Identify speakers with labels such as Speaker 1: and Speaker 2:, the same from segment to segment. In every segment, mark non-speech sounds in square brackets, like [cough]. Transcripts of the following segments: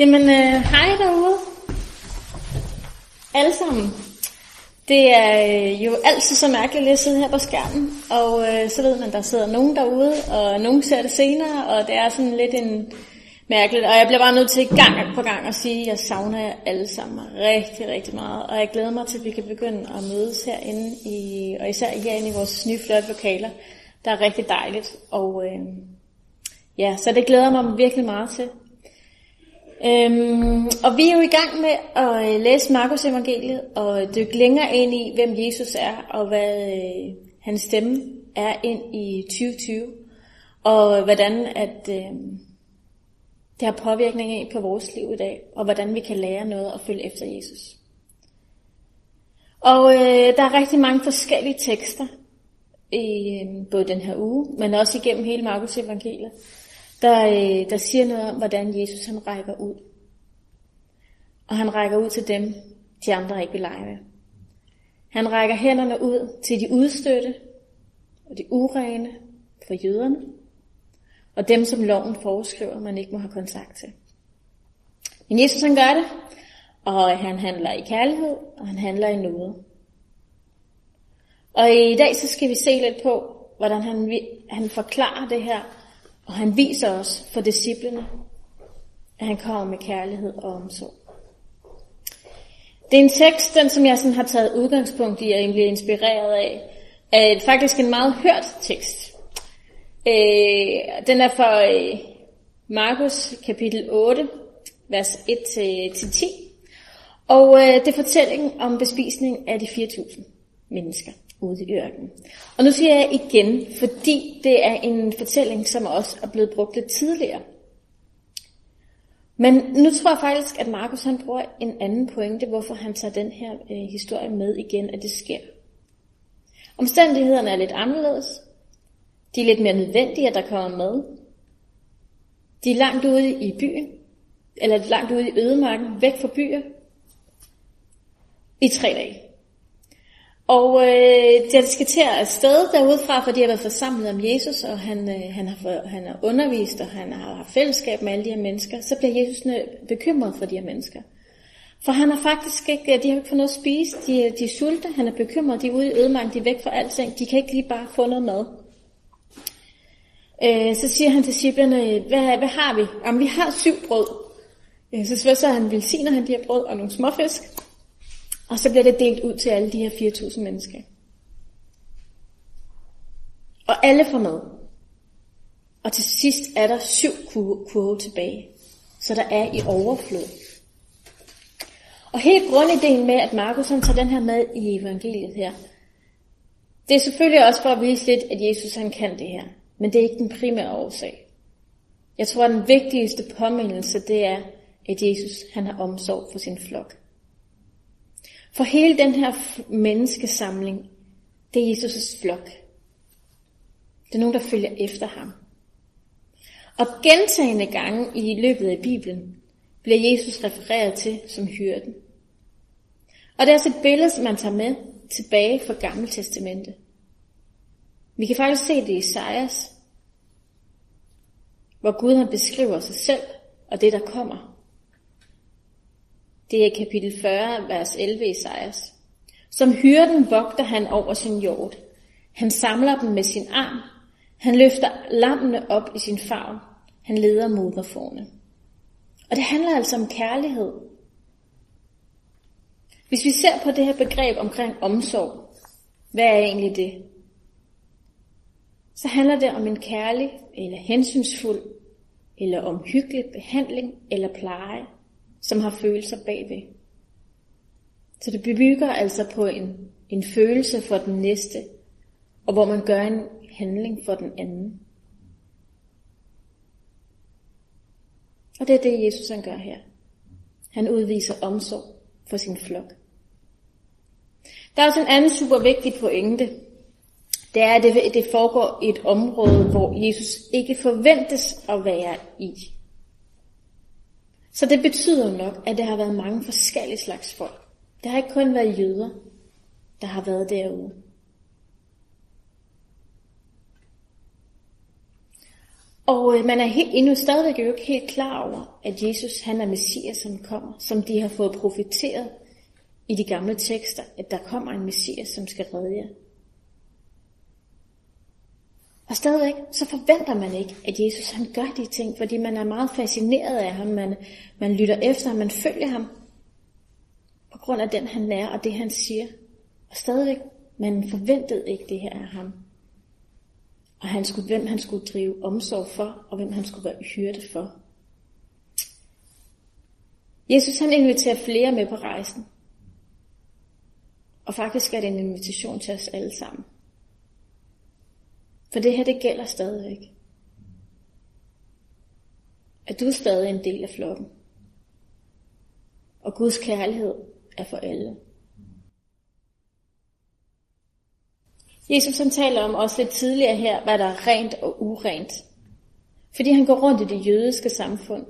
Speaker 1: Jamen, øh, hej derude. Alle sammen. Det er øh, jo altid så mærkeligt at sidde her på skærmen, og øh, så ved man, der sidder nogen derude, og nogen ser det senere, og det er sådan lidt en mærkeligt. Og jeg bliver bare nødt til gang på gang at sige, at jeg savner jer alle sammen rigtig, rigtig meget. Og jeg glæder mig til, at vi kan begynde at mødes herinde, i, og især herinde i vores nye flotte lokaler. Der er rigtig dejligt, og øh, ja, så det glæder mig virkelig meget til. Øhm, og vi er jo i gang med at øh, læse Markus evangeliet og dykke længere ind i, hvem Jesus er og hvad øh, hans stemme er ind i 2020. Og hvordan at øh, det har påvirkning af på vores liv i dag, og hvordan vi kan lære noget og følge efter Jesus. Og øh, der er rigtig mange forskellige tekster i øh, både den her uge, men også igennem hele Markus evangeliet der, øh, der siger noget om, hvordan Jesus han rækker ud. Og han rækker ud til dem, de andre ikke vil lege med. Han rækker hænderne ud til de udstøtte og de urene for jøderne, og dem, som loven foreskriver, man ikke må have kontakt til. Men Jesus han gør det, og han handler i kærlighed, og han handler i noget. Og i dag så skal vi se lidt på, hvordan han, han forklarer det her og han viser os for disciplene, at han kommer med kærlighed og omsorg. Det er en tekst, den som jeg sådan har taget udgangspunkt i, og egentlig inspireret af, er faktisk en meget hørt tekst. Øh, den er fra øh, Markus kapitel 8, vers 1-10. Og øh, det er fortællingen om bespisning af de 4.000 mennesker ude i ørkenen. Og nu siger jeg igen, fordi det er en fortælling, som også er blevet brugt lidt tidligere. Men nu tror jeg faktisk, at Markus han bruger en anden pointe, hvorfor han tager den her øh, historie med igen, at det sker. Omstændighederne er lidt anderledes. De er lidt mere nødvendige, at der kommer med. De er langt ude i byen, eller langt ude i ødemarken, væk fra byer, i tre dage. Og øh, da de skal til at afsted derudfra, for de har været forsamlet om Jesus, og han, øh, han, har, han har undervist, og han har haft fællesskab med alle de her mennesker, så bliver Jesus bekymret for de her mennesker. For han har faktisk ikke, øh, de har ikke fået noget at spise, de, øh, de er sulte, han er bekymret, de er ude i ødemarken, de er væk fra alting, de kan ikke lige bare få noget mad. Øh, så siger han til disciplerne, hvad, hvad har vi? Jamen vi har syv brød. Øh, så, så han velsigner han de her brød og nogle småfisk. Og så bliver det delt ud til alle de her 4.000 mennesker. Og alle får med. Og til sidst er der syv kurve tilbage. Så der er i overflod. Og helt grundideen med, at Markus han tager den her med i evangeliet her, det er selvfølgelig også for at vise lidt, at Jesus han kan det her. Men det er ikke den primære årsag. Jeg tror, at den vigtigste påmindelse, det er, at Jesus han har omsorg for sin flok. For hele den her menneskesamling, det er Jesus' flok. Det er nogen, der følger efter ham. Og gentagende gange i løbet af Bibelen bliver Jesus refereret til som hyrden. Og det er altså et billede, som man tager med tilbage fra Gamle Testamente. Vi kan faktisk se det i Isaias, hvor Gud han beskriver sig selv og det, der kommer. Det er kapitel 40, vers 11 i Esajas. Som hyrden vogter han over sin jord. Han samler dem med sin arm. Han løfter lammene op i sin favn. Han leder moderforne. Og det handler altså om kærlighed. Hvis vi ser på det her begreb omkring omsorg, hvad er egentlig det? Så handler det om en kærlig eller hensynsfuld eller omhyggelig behandling eller pleje som har følelser bagved. Så det bygger altså på en, en følelse for den næste, og hvor man gør en handling for den anden. Og det er det, Jesus han gør her. Han udviser omsorg for sin flok. Der er også en anden super vigtig pointe. Det er, at det, det foregår i et område, hvor Jesus ikke forventes at være i. Så det betyder nok, at der har været mange forskellige slags folk. Det har ikke kun været jøder, der har været derude. Og øh, man er helt, endnu stadigvæk jo ikke helt klar over, at Jesus han er Messias, som kommer, som de har fået profeteret i de gamle tekster, at der kommer en Messias, som skal redde jer. Og stadigvæk, så forventer man ikke, at Jesus han gør de ting, fordi man er meget fascineret af ham, man, man lytter efter ham, man følger ham, på grund af den han er og det han siger. Og stadigvæk, man forventede ikke det her af ham. Og han skulle, hvem han skulle drive omsorg for, og hvem han skulle være hyrde for. Jesus han inviterer flere med på rejsen. Og faktisk er det en invitation til os alle sammen. For det her, det gælder stadigvæk. At du er stadig en del af flokken. Og Guds kærlighed er for alle. Jesus han taler om også lidt tidligere her, hvad der er rent og urent. Fordi han går rundt i det jødiske samfund.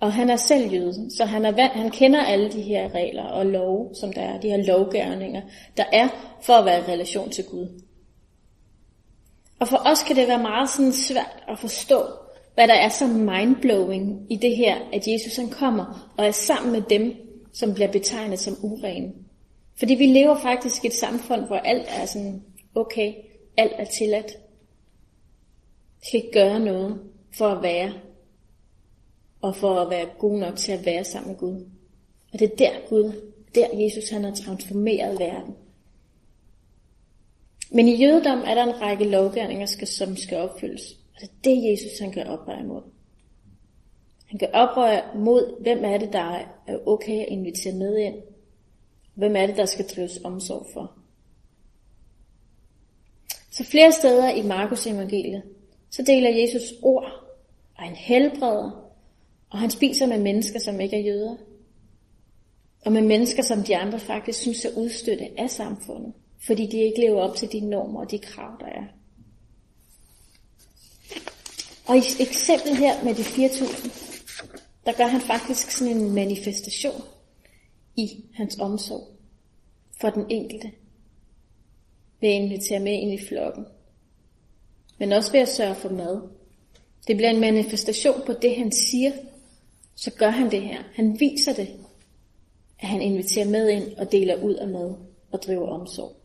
Speaker 1: Og han er selv jøde, så han, er vand, han kender alle de her regler og love, som der er, de her lovgærninger, der er for at være i relation til Gud. Og for os kan det være meget sådan svært at forstå, hvad der er så mindblowing i det her, at Jesus han kommer og er sammen med dem, som bliver betegnet som urene. Fordi vi lever faktisk i et samfund, hvor alt er sådan, okay, alt er tilladt. Vi skal ikke gøre noget for at være, og for at være god nok til at være sammen med Gud. Og det er der Gud, der Jesus han har transformeret verden. Men i jødedom er der en række lovgærninger, som skal opfyldes. Og det er det, Jesus han gør oprør imod. Han gør oprør mod, hvem er det, der er okay at invitere med ind. Hvem er det, der skal drives omsorg for. Så flere steder i Markus evangeliet, så deler Jesus ord, og han helbreder, og han spiser med mennesker, som ikke er jøder. Og med mennesker, som de andre faktisk synes er udstøtte af samfundet fordi de ikke lever op til de normer og de krav, der er. Og i eksemplet her med de 4.000, der gør han faktisk sådan en manifestation i hans omsorg for den enkelte. Ved at invitere med ind i flokken. Men også ved at sørge for mad. Det bliver en manifestation på det, han siger. Så gør han det her. Han viser det, at han inviterer med ind og deler ud af mad og driver omsorg.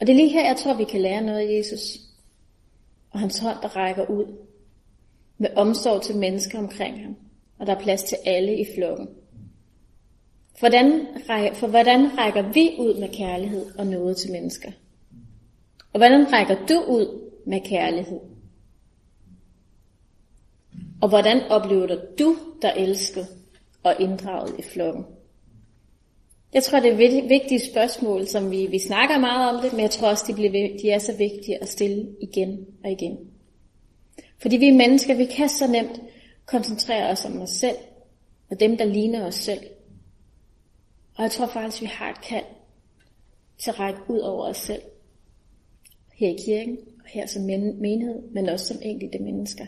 Speaker 1: Og det er lige her, jeg tror, vi kan lære noget af Jesus. Og hans hånd, der rækker ud. Med omsorg til mennesker omkring ham. Og der er plads til alle i flokken. Hvordan, for hvordan rækker vi ud med kærlighed og noget til mennesker? Og hvordan rækker du ud med kærlighed? Og hvordan oplever du dig elsket og inddraget i flokken? Jeg tror, det er vigtige spørgsmål, som vi, vi snakker meget om det, men jeg tror også, de, bliver, de er så vigtige at stille igen og igen. Fordi vi mennesker, vi kan så nemt koncentrere os om os selv, og dem, der ligner os selv. Og jeg tror faktisk, vi har et kald til at række ud over os selv. Her i kirken, og her som menighed, men også som enkelte mennesker.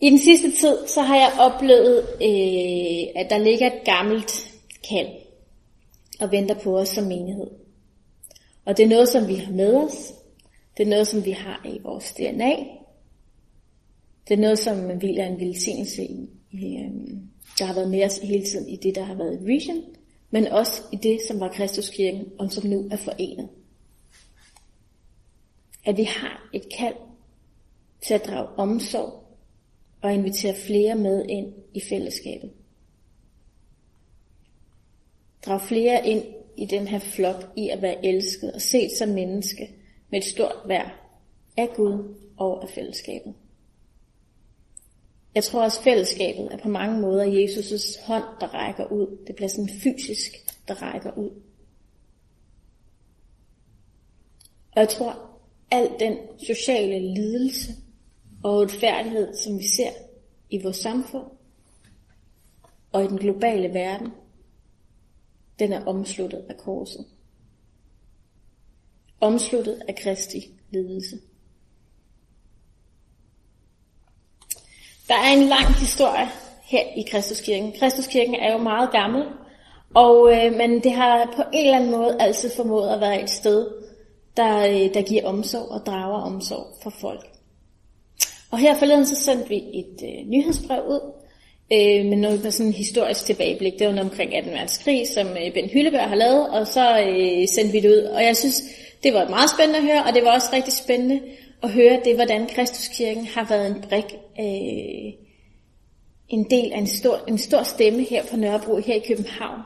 Speaker 1: I den sidste tid, så har jeg oplevet, øh, at der ligger et gammelt kald og venter på os som menighed. Og det er noget, som vi har med os. Det er noget, som vi har i vores DNA. Det er noget, som hviler en velsignelse i, i øh, der har været med os hele tiden i det, der har været i Vision, men også i det, som var Kristuskirken, og som nu er forenet. At vi har et kald til at drage omsorg og invitere flere med ind i fællesskabet. Drag flere ind i den her flok i at være elsket og set som menneske med et stort værd af Gud og af fællesskabet. Jeg tror også, fællesskabet er på mange måder Jesus' hånd, der rækker ud. Det bliver sådan fysisk, der rækker ud. Og jeg tror, al den sociale lidelse, og uretfærdighed, som vi ser i vores samfund og i den globale verden, den er omsluttet af korset. Omsluttet af Kristi lidelse. Der er en lang historie her i Kristuskirken. Kristuskirken er jo meget gammel, og, øh, men det har på en eller anden måde altid formået at være et sted, der, øh, der giver omsorg og drager omsorg for folk. Og her forleden så sendte vi et øh, nyhedsbrev ud øh, med noget med sådan en historisk tilbageblik. Det var noget omkring 18. verdenskrig, som øh, Ben Hylleberg har lavet, og så øh, sendte vi det ud. Og jeg synes, det var meget spændende at høre, og det var også rigtig spændende at høre det, hvordan Kristuskirken har været en brik, øh, en del af en stor, en stor stemme her på Nørrebro, her i København.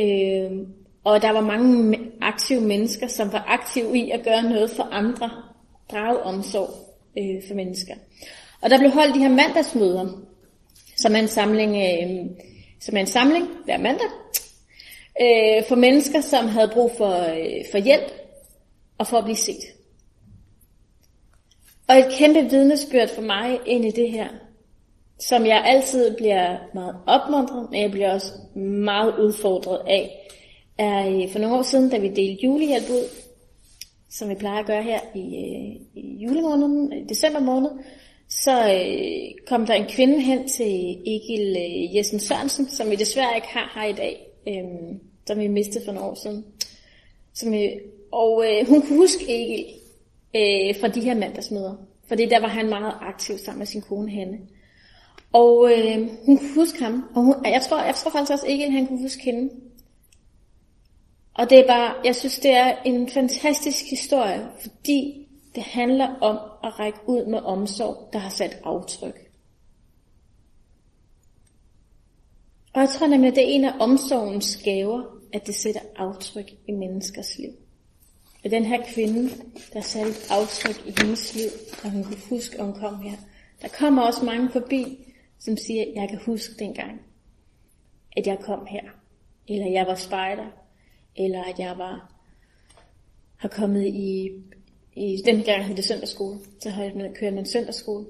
Speaker 1: Øh, og der var mange aktive mennesker, som var aktive i at gøre noget for andre, drage omsorg øh, for mennesker. Og der blev holdt de her mandagsmøder, som er en samling, øh, som er en samling hver mandag, øh, for mennesker, som havde brug for, øh, for hjælp og for at blive set. Og et kæmpe vidnesbyrd for mig ind i det her, som jeg altid bliver meget opmuntret, men jeg bliver også meget udfordret af, er øh, for nogle år siden, da vi delte julehjælp ud, som vi plejer at gøre her i, øh, i julemåneden, i december måned, så øh, kom der en kvinde hen til Egil øh, Jessen Sørensen, som vi desværre ikke har her i dag, øh, som vi mistede for nogle år siden. Som, øh, og øh, hun kunne huske Egil øh, fra de her mandagsmøder, fordi der var han meget aktiv sammen med sin kone Hanne. Og øh, hun kunne huske ham, og hun, jeg, tror, jeg tror faktisk også Egil at han kunne huske hende. Og det er bare, jeg synes, det er en fantastisk historie, fordi det handler om at række ud med omsorg, der har sat aftryk. Og jeg tror nemlig, at det er en af omsorgens gaver, at det sætter aftryk i menneskers liv. Og den her kvinde, der satte et aftryk i hendes liv, og hun kunne huske, at hun kom her. Der kommer også mange forbi, som siger, jeg kan huske dengang, at jeg kom her. Eller jeg var spejder. Eller at jeg var har kommet i, i den gang hed det søndagsskole. Så har jeg kørt med en søndagsskole.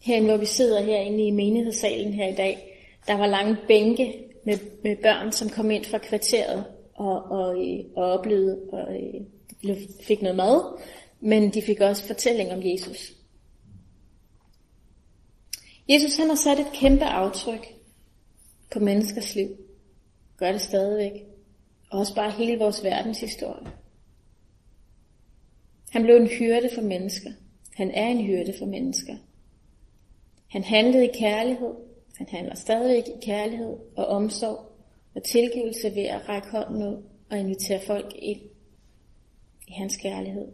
Speaker 1: Herinde, hvor vi sidder herinde i menighedssalen her i dag, der var lange bænke med, med børn, som kom ind fra kvarteret og, og, og oplevede og øh, fik noget mad, men de fik også fortælling om Jesus. Jesus han har sat et kæmpe aftryk på menneskers liv. Gør det stadigvæk. Og også bare hele vores verdenshistorie. Han blev en hyrde for mennesker. Han er en hyrde for mennesker. Han handlede i kærlighed. Han handler stadigvæk i kærlighed og omsorg og tilgivelse ved at række hånden ud og invitere folk ind i hans kærlighed.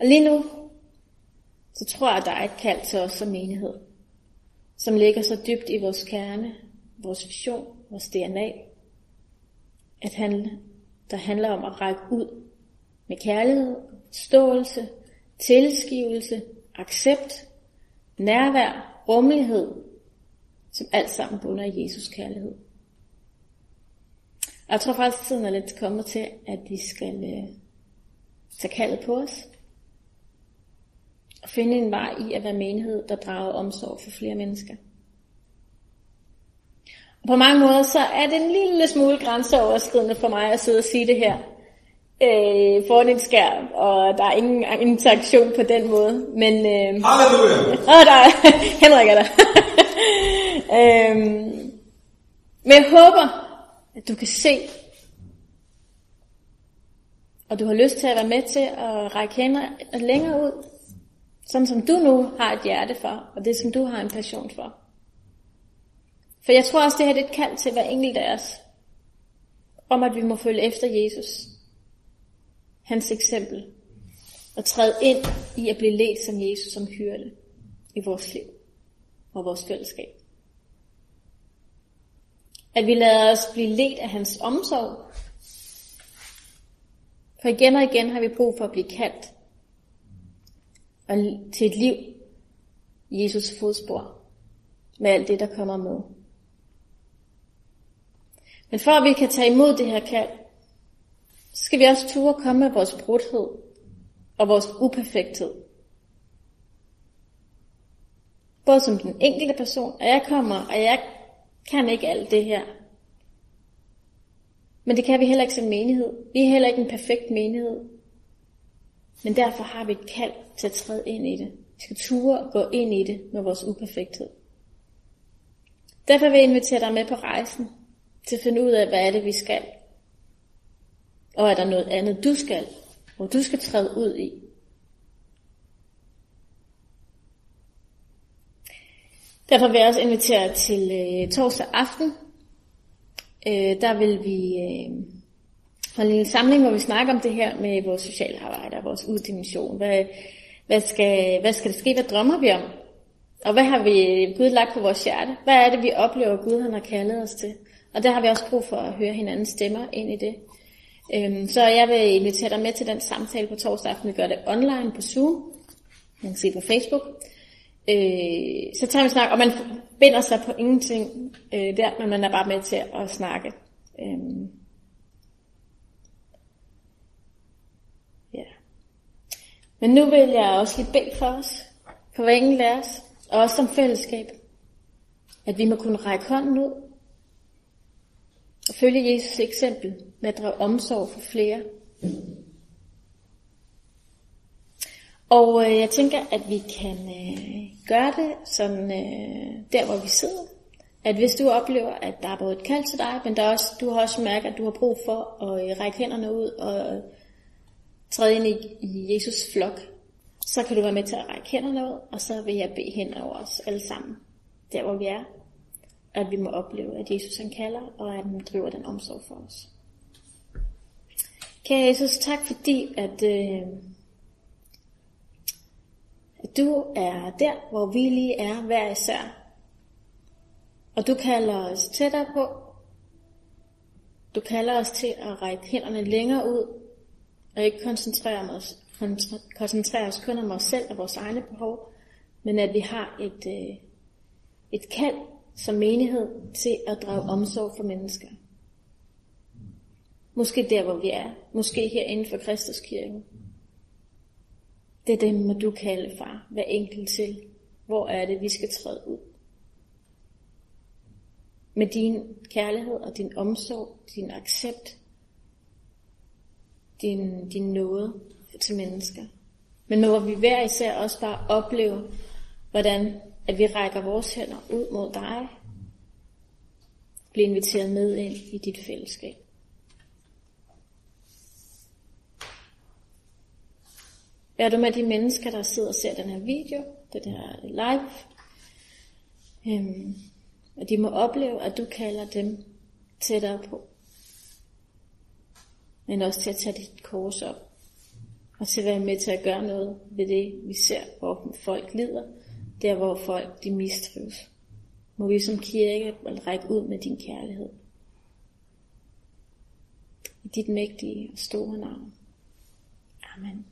Speaker 1: Og lige nu, så tror jeg, at der er et kald til os som menighed, som ligger så dybt i vores kerne, vores vision, vores DNA, at han, der handler om at række ud med kærlighed, forståelse, tilskivelse, accept, nærvær, rummelighed, som alt sammen bunder i Jesus kærlighed. Og jeg tror faktisk, at tiden er lidt kommet til, at vi skal øh, tage kaldet på os. Og finde en vej i at være menighed, der drager omsorg for flere mennesker. På mange måder, så er det en lille smule grænseoverskridende for mig at sidde og sige det her øh, foran en skærm, og der er ingen interaktion på den måde. Men, øh,
Speaker 2: Halleluja!
Speaker 1: Åh, der er, [laughs] Henrik er der. [laughs] øhm, men jeg håber, at du kan se, og du har lyst til at være med til at række hænder længere ud, sådan som du nu har et hjerte for, og det som du har en passion for. For jeg tror også, det her er et kald til hver enkelt af os, om at vi må følge efter Jesus, hans eksempel, og træde ind i at blive ledt som Jesus som hyrde i vores liv og vores fællesskab. At vi lader os blive ledt af hans omsorg. For igen og igen har vi brug for at blive kaldt og til et liv i Jesus fodspor med alt det, der kommer med. Men for at vi kan tage imod det her kald, så skal vi også ture komme med vores brudhed og vores uperfekthed. Både som den enkelte person, og jeg kommer, og jeg kan ikke alt det her. Men det kan vi heller ikke som menighed. Vi er heller ikke en perfekt menighed. Men derfor har vi et kald til at træde ind i det. Vi skal ture og gå ind i det med vores uperfekthed. Derfor vil jeg invitere dig med på rejsen til at finde ud af, hvad er det, vi skal. Og er der noget andet, du skal hvor du skal træde ud i. Derfor vil jeg også invitere til øh, torsdag aften. Øh, der vil vi øh, holde en samling, hvor vi snakker om det her med vores sociale arbejde vores uddimension. Hvad, hvad, skal, hvad skal der ske? Hvad drømmer vi om? Og hvad har vi øh, Gud lagt på vores hjerte? Hvad er det, vi oplever, Gud han har kaldet os til? Og der har vi også brug for at høre hinandens stemmer ind i det. Øhm, så jeg vil invitere dig med til den samtale på torsdag aften. Vi gør det online på Zoom. Man kan se på Facebook. Øh, så tager vi snak, og man binder sig på ingenting øh, der, men man er bare med til at snakke. Øhm, ja. Men nu vil jeg også lige bede for os, for hver enkelt af os, og også som fællesskab, at vi må kunne række hånden ud og følge Jesus eksempel med at drage omsorg for flere. Og øh, jeg tænker, at vi kan øh, gøre det sådan øh, der, hvor vi sidder. At hvis du oplever, at der er både et kald til dig, men der er også, du har også mærket, at du har brug for at øh, række hænderne ud og træde ind i, i Jesus flok, så kan du være med til at række hænderne ud, og så vil jeg bede hen over os alle sammen, der hvor vi er. At vi må opleve, at Jesus han kalder, og at han driver den omsorg for os. Kære Jesus, tak fordi, at, øh, at du er der, hvor vi lige er hver især. Og du kalder os tættere på. Du kalder os til at række hænderne længere ud, og ikke koncentrere os, koncentrere os kun om os selv og vores egne behov, men at vi har et, øh, et kald som menighed til at drage omsorg for mennesker. Måske der, hvor vi er. Måske her inden for Kristuskirken. Det er dem, må du kalde, far, hver enkelt til. Hvor er det, vi skal træde ud? Med din kærlighed og din omsorg, din accept, din, din nåde til mennesker. Men må vi hver især også bare opleve, hvordan at vi rækker vores hænder ud mod dig, bliver inviteret med ind i dit fællesskab. Vær du med de mennesker, der sidder og ser den her video, det her live, øhm, at de må opleve, at du kalder dem tættere på. Men også til at tage dit kors op. Og til at være med til at gøre noget ved det, vi ser, hvor folk lider. Der, hvor folk de mistrives. Må vi som kirke række ud med din kærlighed. I dit mægtige og store navn. Amen.